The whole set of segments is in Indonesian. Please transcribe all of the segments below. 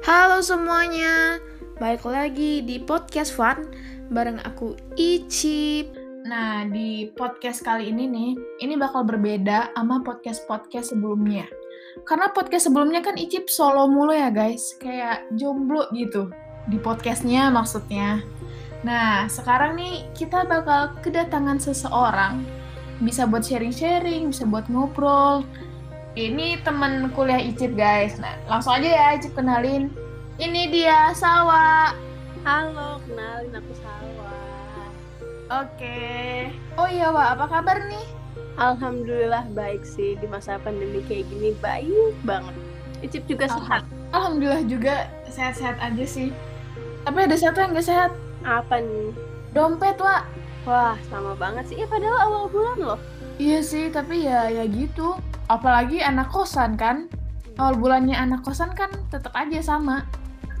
Halo semuanya, balik lagi di podcast Fun bareng aku Icip. Nah, di podcast kali ini nih, ini bakal berbeda sama podcast-podcast sebelumnya. Karena podcast sebelumnya kan Icip solo mulu ya guys, kayak jomblo gitu di podcastnya maksudnya. Nah, sekarang nih kita bakal kedatangan seseorang, bisa buat sharing-sharing, bisa buat ngobrol, ini temen kuliah Icip guys. Nah, langsung aja ya Icip kenalin. Ini dia Sawa. Halo, kenalin aku Sawa. Oke. Oh iya, Wak, apa kabar nih? Alhamdulillah baik sih di masa pandemi kayak gini baik banget. Icip juga sehat. Alhamdulillah juga sehat-sehat aja sih. Tapi ada satu yang gak sehat. Apa nih? Dompet, Wak. Wah, sama banget sih. Ya padahal awal bulan loh. Iya sih, tapi ya ya gitu. Apalagi anak kosan kan. Awal bulannya anak kosan kan tetap aja sama.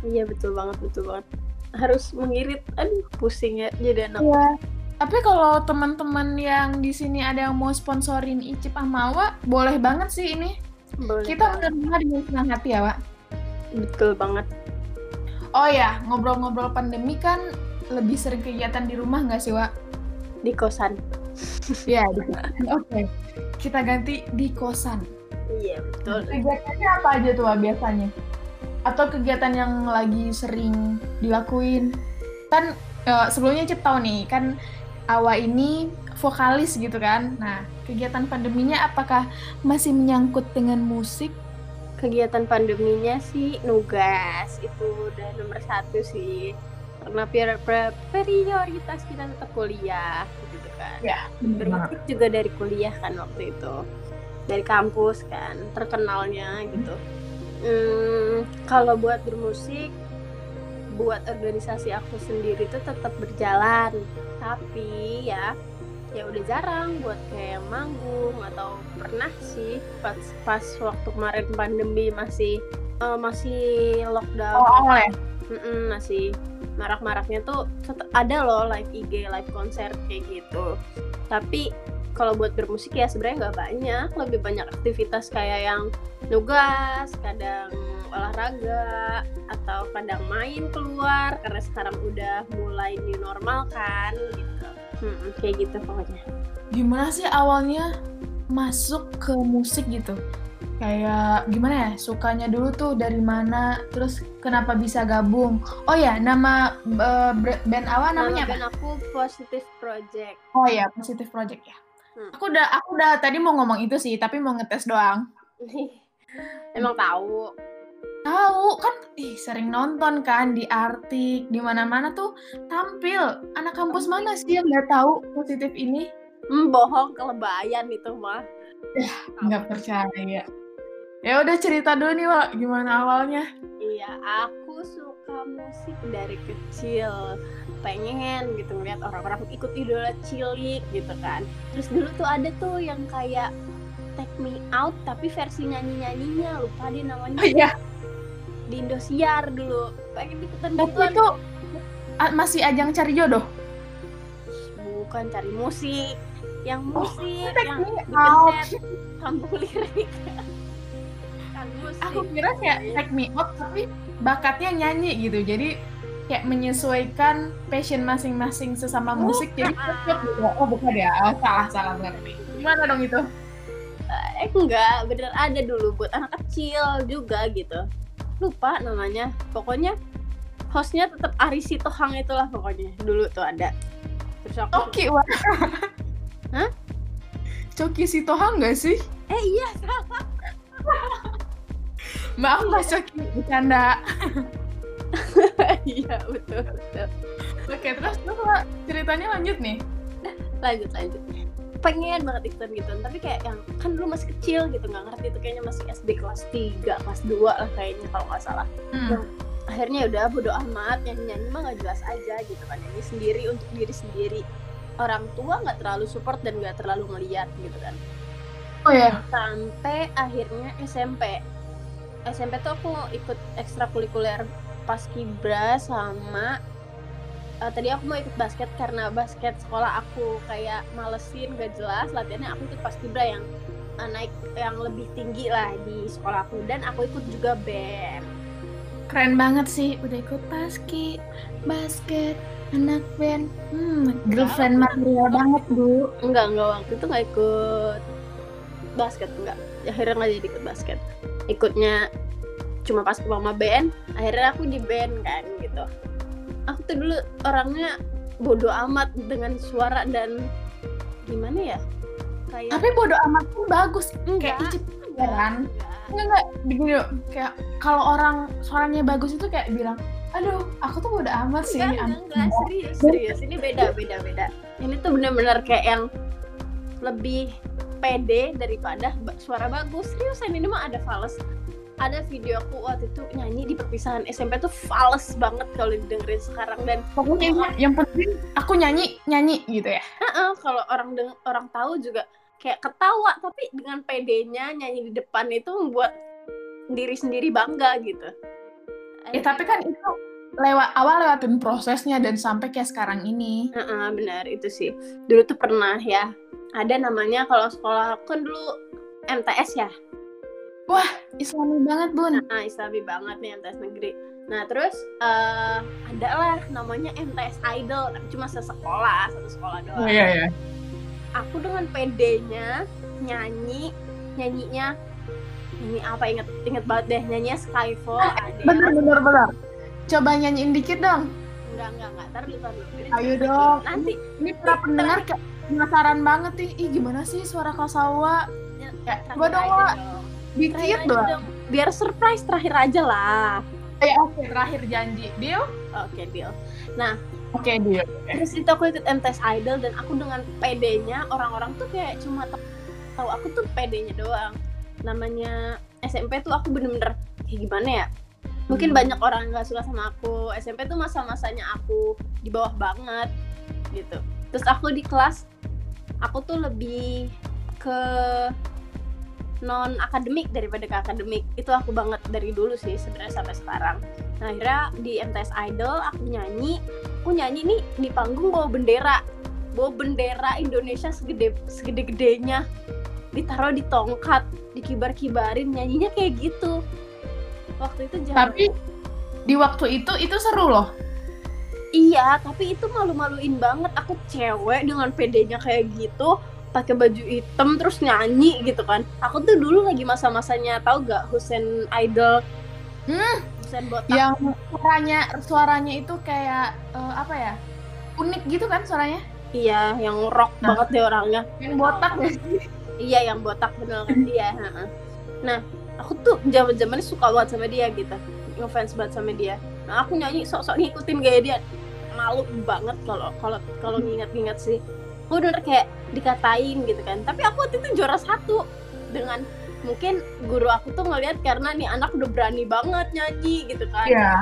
Iya betul banget, betul banget. Harus mengirit, aduh pusing ya jadi anak. Iya. Tapi kalau teman-teman yang di sini ada yang mau sponsorin Icip sama Wak, boleh banget sih ini. Boleh Kita menerima dengan senang hati ya, Wak. betul banget. Oh ya, ngobrol-ngobrol pandemi kan lebih sering kegiatan di rumah nggak sih, Wak? Di kosan. Iya, di kosan. Oke. Kita ganti di kosan. Iya betul. Kegiatannya apa aja tuh, biasanya? Atau kegiatan yang lagi sering dilakuin? Kan eh, sebelumnya Cip tahu nih, kan Awa ini vokalis gitu kan. Nah, kegiatan pandeminya apakah masih menyangkut dengan musik? Kegiatan pandeminya sih nugas itu udah nomor satu sih. Karena prior- pri- prioritas kita tetap kuliah gitu kan. Ya, bermusik juga dari kuliah kan waktu itu. Dari kampus kan terkenalnya gitu. Hmm, kalau buat bermusik buat organisasi aku sendiri tuh tetap berjalan. Tapi ya ya udah jarang buat kayak manggung atau pernah sih pas pas waktu kemarin pandemi masih eh, masih lockdown. Awal ya? Masih marak-maraknya tuh ada loh live IG, live konser kayak gitu. Tapi kalau buat bermusik ya sebenarnya nggak banyak, lebih banyak aktivitas kayak yang nugas, kadang olahraga, atau kadang main keluar karena sekarang udah mulai new normal kan gitu. Mm-mm, kayak gitu pokoknya. Gimana sih awalnya masuk ke musik gitu? Kayak gimana ya? Sukanya dulu tuh dari mana? Terus kenapa bisa gabung? Oh ya, nama bre- band Awa namanya Nama apa? band aku Positive Project. Oh ya, Positive Project ya. Hmm. Aku udah aku udah tadi mau ngomong itu sih, tapi mau ngetes doang. Emang tahu. Tahu kan ih sering nonton kan di Artik, di mana-mana tuh tampil. Anak kampus mana sih yang nggak tahu Positive ini? Hmm, bohong kelebayan itu mah. Nggak percaya. Ya udah cerita dulu nih, Wak, gimana awalnya? Iya, aku suka musik dari kecil. Pengen gitu ngeliat orang-orang ikut idola cilik gitu kan. Terus dulu tuh ada tuh yang kayak Take Me Out tapi versi nyanyi-nyanyinya lupa deh namanya Oh iya, di Indosiar dulu. Pengen ikutan tapi gituan. itu masih ajang cari jodoh. Bukan cari musik. Yang musik Take yang Me Out. kampung lirik. Aku kira kayak take me out tapi bakatnya nyanyi gitu. Jadi kayak menyesuaikan passion masing-masing sesama musik jadi cocok gitu. Oh bukan ya, oh, salah salah berarti. Gimana dong itu? eh enggak bener ada dulu buat anak kecil juga gitu lupa namanya pokoknya hostnya tetap Ari Sitohang itulah pokoknya dulu tuh ada terus aku Coki wah. Hah? Coki Sitohang nggak sih? eh iya Maaf Mbak Coki, bercanda. iya betul betul Oke, terus terus ceritanya lanjut nih. lanjut lanjut pengen banget ikutan gitu tapi kayak yang kan dulu masih kecil gitu nggak ngerti itu kayaknya masih SD kelas 3 kelas 2 lah kayaknya kalau nggak salah Hmm. akhirnya udah bodo amat nyanyi nyanyi mah nggak jelas aja gitu kan nyanyi sendiri untuk diri sendiri orang tua nggak terlalu support dan nggak terlalu ngeliat gitu kan Oh ya. sampai akhirnya SMP SMP tuh aku ikut ekstrakurikuler paskibra sama eh, tadi aku mau ikut basket karena basket sekolah aku kayak malesin gak jelas. Latihannya aku ikut paskibra yang eh, naik yang lebih tinggi lah di sekolahku dan aku ikut juga band. Keren banget sih, udah ikut basket, basket, anak band, hmm, girlfriend material banget bu. enggak enggak waktu itu nggak ikut basket enggak. Akhirnya nggak jadi ikut basket ikutnya cuma pas mama band akhirnya aku di band kan gitu aku tuh dulu orangnya bodoh amat dengan suara dan gimana ya kayak Tapi bodo amat pun bagus, enggak kayak Icip enggak, kan? enggak. Enggak begini kayak kalau orang suaranya bagus itu kayak bilang, aduh, aku tuh bodo amat sih. enggak, anak enggak, enggak, serius, serius. Ini beda, beda, beda. Ini tuh bener-bener kayak yang lebih pede daripada suara bagus. Seriusan ini mah ada fals. Ada video aku waktu itu nyanyi di perpisahan SMP tuh fals banget kalau didengerin sekarang dan Pokoknya yang- yang penting aku nyanyi nyanyi gitu ya. Heeh, kalau orang deng orang tahu juga kayak ketawa tapi dengan pedenya nyanyi di depan itu membuat diri sendiri bangga gitu. Ya tapi kan itu lewat awal lewatin prosesnya dan sampai kayak sekarang ini. Heeh, benar itu sih. Dulu tuh pernah ya. Ada namanya kalau sekolah aku kan dulu MTS ya. Islami banget bun. Nah, Islami banget nih MTS negeri. Nah, terus eh ada lah namanya MTS Idol, tapi cuma sesekolah, satu sekolah doang. Iya iya. Aku dengan PD-nya nyanyi, nyanyinya nyanyi apa inget inget banget deh nyanyinya Skyfall Bener bener bener. Coba nyanyiin dikit dong. enggak enggak enggak tar dulu tar dulu Ini Ayo dong. nanti Ini para pendengar kayak penasaran banget nih. Ih gimana sih suara Kasawa? ya, Ya, coba dong, Wak. Dikit dong. biar surprise terakhir aja lah Eh oke terakhir janji. Deal? oke deal Oke deal. terus itu aku ikut MTS Idol dan aku dengan PD-nya orang-orang tuh kayak cuma tahu aku tuh PD-nya doang namanya SMP tuh aku bener-bener kayak gimana ya mungkin Hmm. banyak orang nggak suka sama aku. SMP tuh masa-masanya aku di bawah banget gitu. Terus aku di kelas aku tuh lebih ke non akademik daripada ke akademik. Itu aku banget dari dulu sih sebenarnya sampai sekarang. Nah akhirnya di MTS Idol aku nyanyi. Aku nyanyi nih di panggung bawa bendera. Bawa bendera Indonesia segede segede gedenya ditaruh di tongkat dikibar-kibarin nyanyinya kayak gitu waktu itu jangan Tapi di waktu itu itu seru loh. iya tapi itu malu-maluin banget aku cewek dengan pedenya kayak gitu pakai baju hitam terus nyanyi gitu kan aku tuh dulu lagi masa-masanya tahu gak Husen Idol Hmm. Husen botak Yang suaranya suaranya itu kayak eh, apa ya? Unik gitu kan suaranya? iya yang rock Nah. banget deh orangnya Yang botak ya? Iya yang botak bener kan dia. Nah aku tuh zaman zamannya suka banget sama dia gitu, ngefans banget sama dia. Nah aku nyanyi sok-sok ngikutin gaya dia, malu banget kalau kalau kalau nginget-nginget sih. Gue udah kayak dikatain gitu kan. Tapi aku waktu itu juara satu dengan mungkin guru aku tuh ngeliat karena nih anak udah berani banget nyanyi gitu kan. Iya.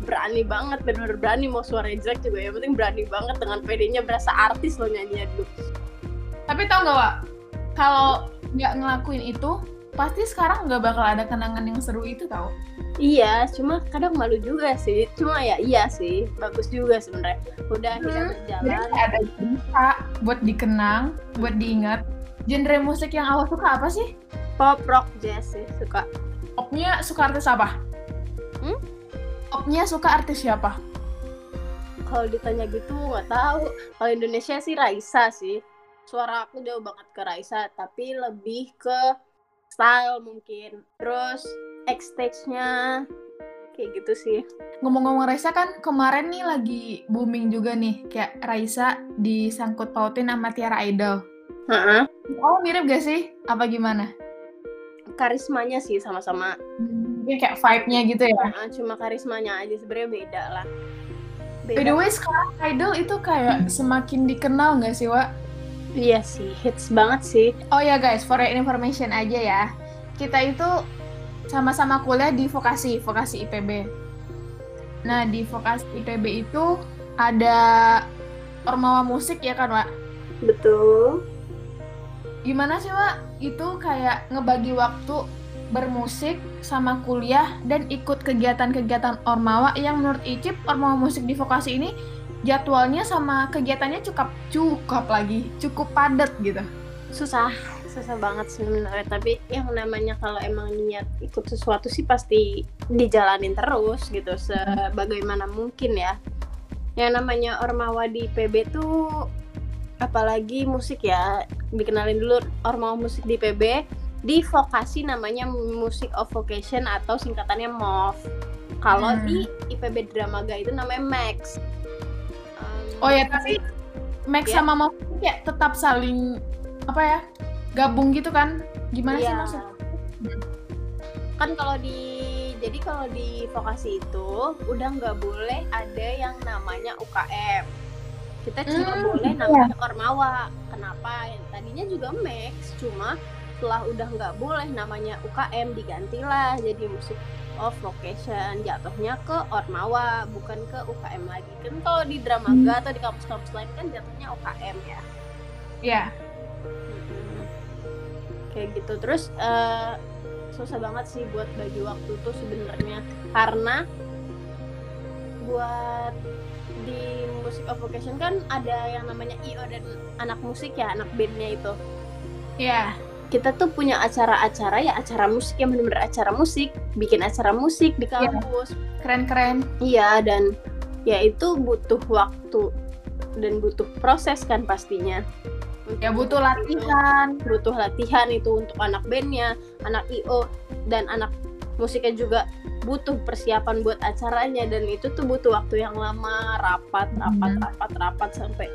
Berani banget, bener-bener berani mau suara jelek juga ya. Penting berani banget dengan pedenya berasa artis loh nyanyinya dulu. Tapi tau gak Wak? Kalau nggak ngelakuin itu, pasti sekarang nggak bakal ada kenangan yang seru itu tau. Iya, cuma kadang malu juga sih. Cuma ya iya sih, bagus juga sebenarnya. Udah akhirnya Hmm, Jadi berjalan. kayak ada cerita buat dikenang, buat diingat. Genre musik yang awal suka apa sih? Pop rock jazz sih suka. Popnya suka artis apa? Hmm? Popnya suka artis siapa? Kalau ditanya gitu nggak tahu. Kalau Indonesia sih Raisa sih. Suara aku jauh banget ke Raisa, tapi lebih ke style mungkin. Terus stage-nya kayak gitu sih. Ngomong-ngomong Raisa kan kemarin nih lagi booming juga nih. Kayak Raisa disangkut pautin sama Tiara Idol. Heeh. Oh mirip gak sih? Apa gimana? Karismanya sih sama-sama. Mungkin kayak vibe-nya gitu ya. Heeh, cuma karismanya aja sebenarnya beda lah. By the way, sekarang Idol itu kayak semakin dikenal nggak sih, Wak? Iya sih, hits banget sih. Oh ya guys, for your information aja ya. Kita itu sama-sama kuliah di vokasi, vokasi IPB. Nah, di vokasi IPB itu ada Ormawa musik ya kan, Wak? Betul. Gimana sih, Wak? Itu kayak ngebagi waktu bermusik sama kuliah dan ikut kegiatan-kegiatan Ormawa yang menurut Icip Ormawa musik di vokasi ini jadwalnya sama kegiatannya cukup cukup lagi, cukup padat gitu. Susah, susah banget sebenarnya. Tapi yang namanya kalau emang niat ikut sesuatu sih pasti dijalanin terus gitu sebagaimana mungkin ya. Yang namanya ormawa di PB tuh apalagi musik ya. Dikenalin dulu ormawa musik di PB di vokasi namanya musik of vocation atau singkatannya MOV kalau Hmm. di IPB Dramaga itu namanya Max Oh ya, tapi Max Ya. sama Move ya tetap saling apa ya? Gabung gitu kan? Gimana sih Iya. maksud? kan kalau di jadi kalau di vokasi itu udah nggak boleh ada yang namanya UKM kita cuma Hmm, boleh iya. namanya ormawa kenapa tadinya juga max cuma setelah udah nggak boleh namanya UKM digantilah jadi musik of vocation jatuhnya ke ormawa bukan ke UKM lagi kan kalau di dramaga atau di kampus-kampus lain kan jatuhnya UKM ya Iya. Mm-mm. kayak gitu terus eh, susah banget sih buat bagi waktu tuh sebenarnya karena buat di musik of vocation kan ada yang namanya IO dan anak musik ya anak bandnya itu Iya. Kita tuh punya acara-acara ya acara musik yang benar-benar acara musik bikin acara musik di Iya. kampus Keren-keren. iya dan ya itu butuh waktu dan butuh proses kan pastinya Ya butuh itu latihan. butuh latihan itu untuk anak bandnya, anak IO dan anak musiknya juga butuh persiapan buat acaranya dan itu tuh butuh waktu yang lama rapat rapat Mhm. rapat rapat sampai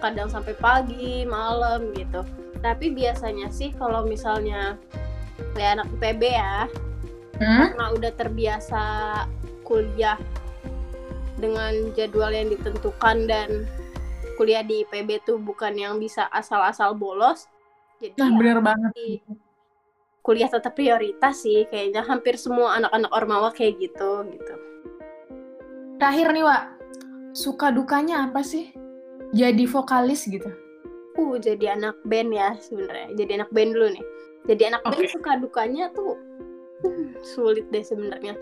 kadang sampai pagi malam gitu tapi biasanya sih kalau misalnya ya anak IPB ya Hmm? karena udah terbiasa kuliah dengan jadwal yang ditentukan dan kuliah di IPB tuh bukan yang bisa asal-asal bolos jadi Nah, ya bener banget. kuliah tetap prioritas sih kayaknya hampir semua anak-anak ormawa kayak gitu gitu Terakhir nih, Wak. Suka dukanya apa sih? Jadi vokalis gitu. Uh jadi anak band ya sebenarnya. Jadi anak band dulu nih. Jadi anak band Oke. suka dukanya tuh hmm, sulit deh sebenarnya.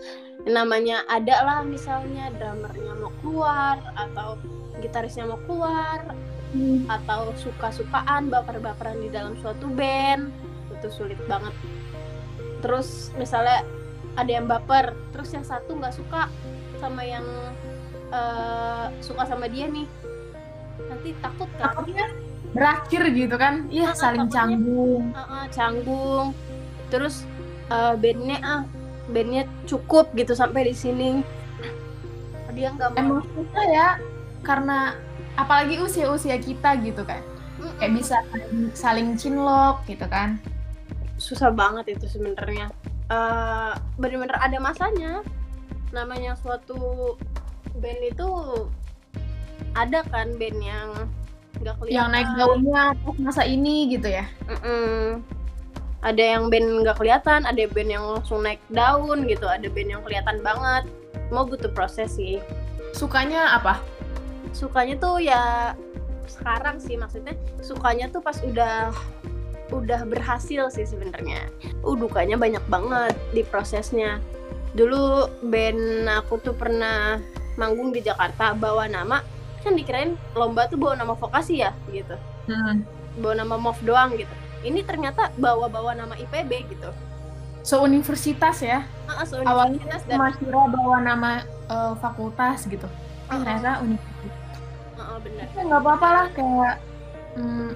Namanya ada lah misalnya drummernya mau keluar atau gitarisnya mau keluar atau suka-sukaan baper-baperan di dalam suatu band itu sulit banget. Terus misalnya ada yang baper terus yang satu nggak suka sama yang eh, suka sama dia nih. Nanti takut kan? Takutnya berakhir gitu kan? Iya, Ah, saling takutnya- canggung. Heeh, canggung terus eh, bandnya ah bandnya cukup gitu sampai di sini dia nggak mau Emang susah ya, karena apalagi usia-usia kita gitu kan. Mm-mm. Kayak bisa saling, cinlok gitu kan. susah banget itu sebenarnya Eh, bener-bener ada masanya namanya suatu band itu ada kan band yang nggak kelihatan Yang naik daunnya pas masa ini gitu ya. Mm-mm. ada yang band nggak kelihatan ada band yang langsung naik daun gitu ada band yang kelihatan banget mau butuh proses sih Sukanya apa? sukanya tuh ya sekarang sih maksudnya sukanya tuh pas udah udah berhasil sih sebenarnya uh dukanya banyak banget di prosesnya dulu band aku tuh pernah manggung di Jakarta bawa nama kan dikirain lomba tuh bawa nama vokasi ya gitu Hmm. bawa nama MOV doang gitu ini ternyata bawa-bawa nama IPB gitu Se-universitas ya. ah Awalnya universitas dan kira bawa nama eh, fakultas gitu. Ternyata universitas. Ah, bener Ya nggak apa-apa lah kayak hmm,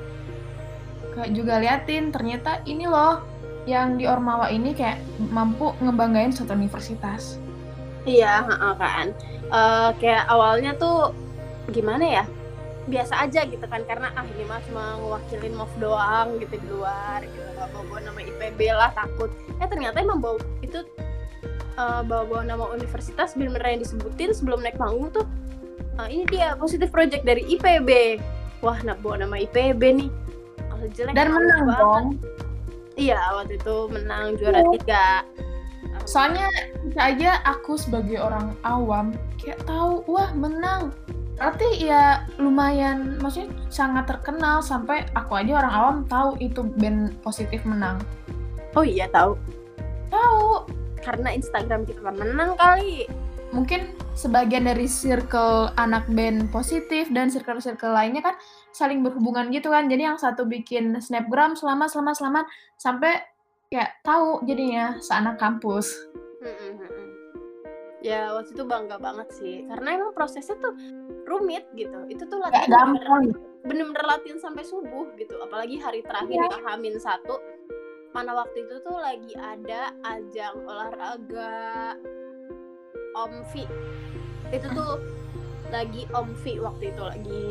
kayak juga liatin ternyata ini loh yang di Ormawa ini kayak mampu ngebanggain suatu universitas. Iya, heeh, kan. Eh, kayak awalnya tuh gimana ya? Biasa aja gitu kan karena ah ini mah cuma ngewakilin MOV doang gitu di luar gitu. Gak bawa nama IPB lah takut. Eh ternyata emang bawa itu eh, bawa-bawa nama universitas bener-bener yang disebutin sebelum naik panggung tuh eh, ini dia positif project dari IPB. Wah, nah bawa nama IPB nih. Kalau jelek Dan menang banget. dong. Iya, waktu itu menang juara Iya. tiga. Soalnya bisa aja aku sebagai orang awam kayak tahu wah menang. Berarti ya lumayan maksudnya sangat terkenal sampai aku aja orang awam tahu itu band positif menang. Oh iya tahu. Tahu. Karena Instagram kita menang kali. mungkin sebagian dari circle anak band positif dan circle-circle lainnya kan saling berhubungan gitu kan. Jadi yang satu bikin snapgram selama selama selama sampai kayak tahu jadinya seanak kampus. Ya waktu itu bangga banget sih karena emang prosesnya tuh rumit gitu. Itu tuh latihan gampang. bener-bener latihan sampai subuh gitu. Apalagi hari terakhir ya Hamin satu. Mana waktu itu tuh lagi ada ajang olahraga Omvi. Itu tuh lagi Omvi waktu itu lagi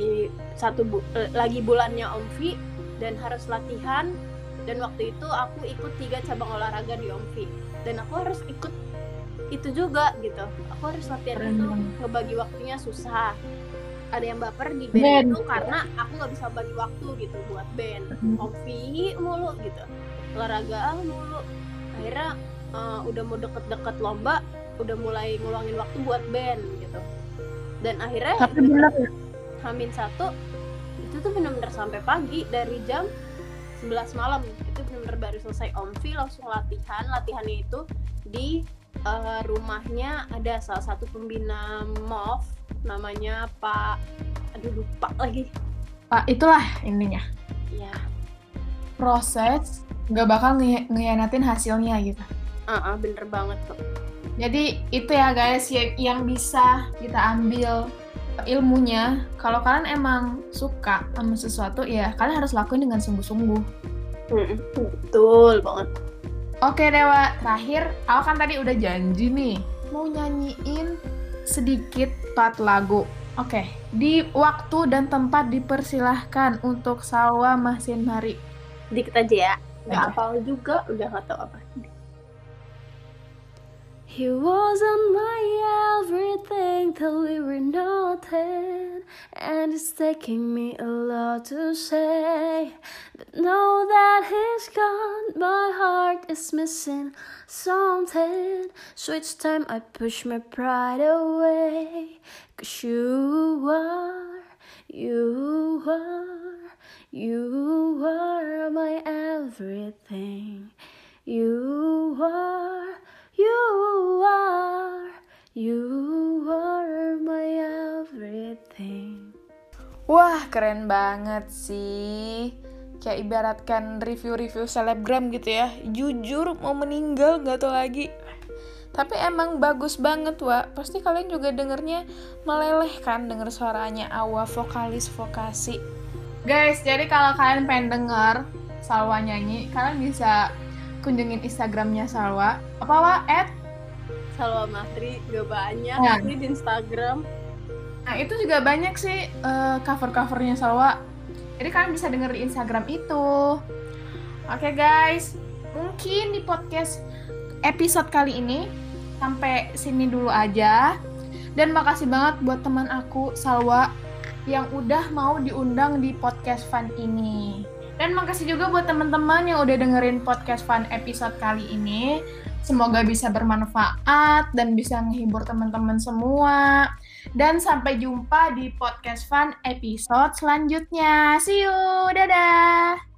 satu bu- eh, lagi bulannya Omvi dan harus latihan dan waktu itu aku ikut tiga cabang olahraga di Omvi dan aku harus ikut itu juga gitu aku harus latihan Keren itu ngebagi waktunya susah ada yang baper di Band. band. itu karena aku nggak bisa bagi waktu gitu buat band. Hmm. Omvi mulu gitu olahraga mulu. Akhirnya eh, udah mau deket-deket lomba udah mulai ngeluangin waktu buat band gitu. Dan akhirnya Tapi bener ya, Hamin satu itu tuh bener-bener sampai pagi dari jam 11 malam. Itu bener-bener baru selesai. Omvi langsung latihan latihannya itu di eh, rumahnya ada salah satu pembina MOV namanya Pak aduh lupa lagi Pak, itulah intinya. ya Proses nggak bakal nge- ngehianatin hasilnya gitu. ah ah, bener banget tuh Jadi itu ya guys ya- yang bisa kita ambil ilmunya. Kalau kalian emang suka sama sesuatu ya kalian harus lakuin dengan sungguh-sungguh. Mm-mm, betul banget Oke Dewa, terakhir aku kan tadi udah janji nih mau nyanyiin sedikit part lagu. Oke, di waktu dan tempat dipersilahkan untuk Salwa Mahsin Mari. dikit aja ya nggak hafal juga udah nggak tahu apa He wasn't my everything till we were nothing And it's taking me a lot to say But now that he's gone, my heart is missing something. So each time I push my pride away. Cause you are, you are, you are my everything. You are, you are, you are my everything. Wah, keren banget sih. Kayak ibaratkan review-review selebgram gitu ya. Jujur mau meninggal nggak tahu lagi. Tapi emang bagus banget, Wak. Pasti kalian juga dengernya meleleh kan denger suaranya Awa vokalis vokasi. Guys, jadi kalau kalian pengen denger Salwa nyanyi, kalian bisa kunjungin Instagramnya Salwa. Apa, Wak? At Salwa Mahri gak banyak Nah. di Instagram. Nah, itu juga banyak sih eh, cover-covernya Salwa. Jadi kalian bisa denger di Instagram itu. Oke guys, mungkin di podcast episode kali ini sampai sini dulu aja. Dan makasih banget buat teman aku Salwa yang udah mau diundang di podcast fun ini. Dan makasih juga buat teman-teman yang udah dengerin podcast fun episode kali ini. Semoga bisa bermanfaat dan bisa menghibur teman-teman semua. Dan sampai jumpa di podcast fun episode selanjutnya. See you, dadah!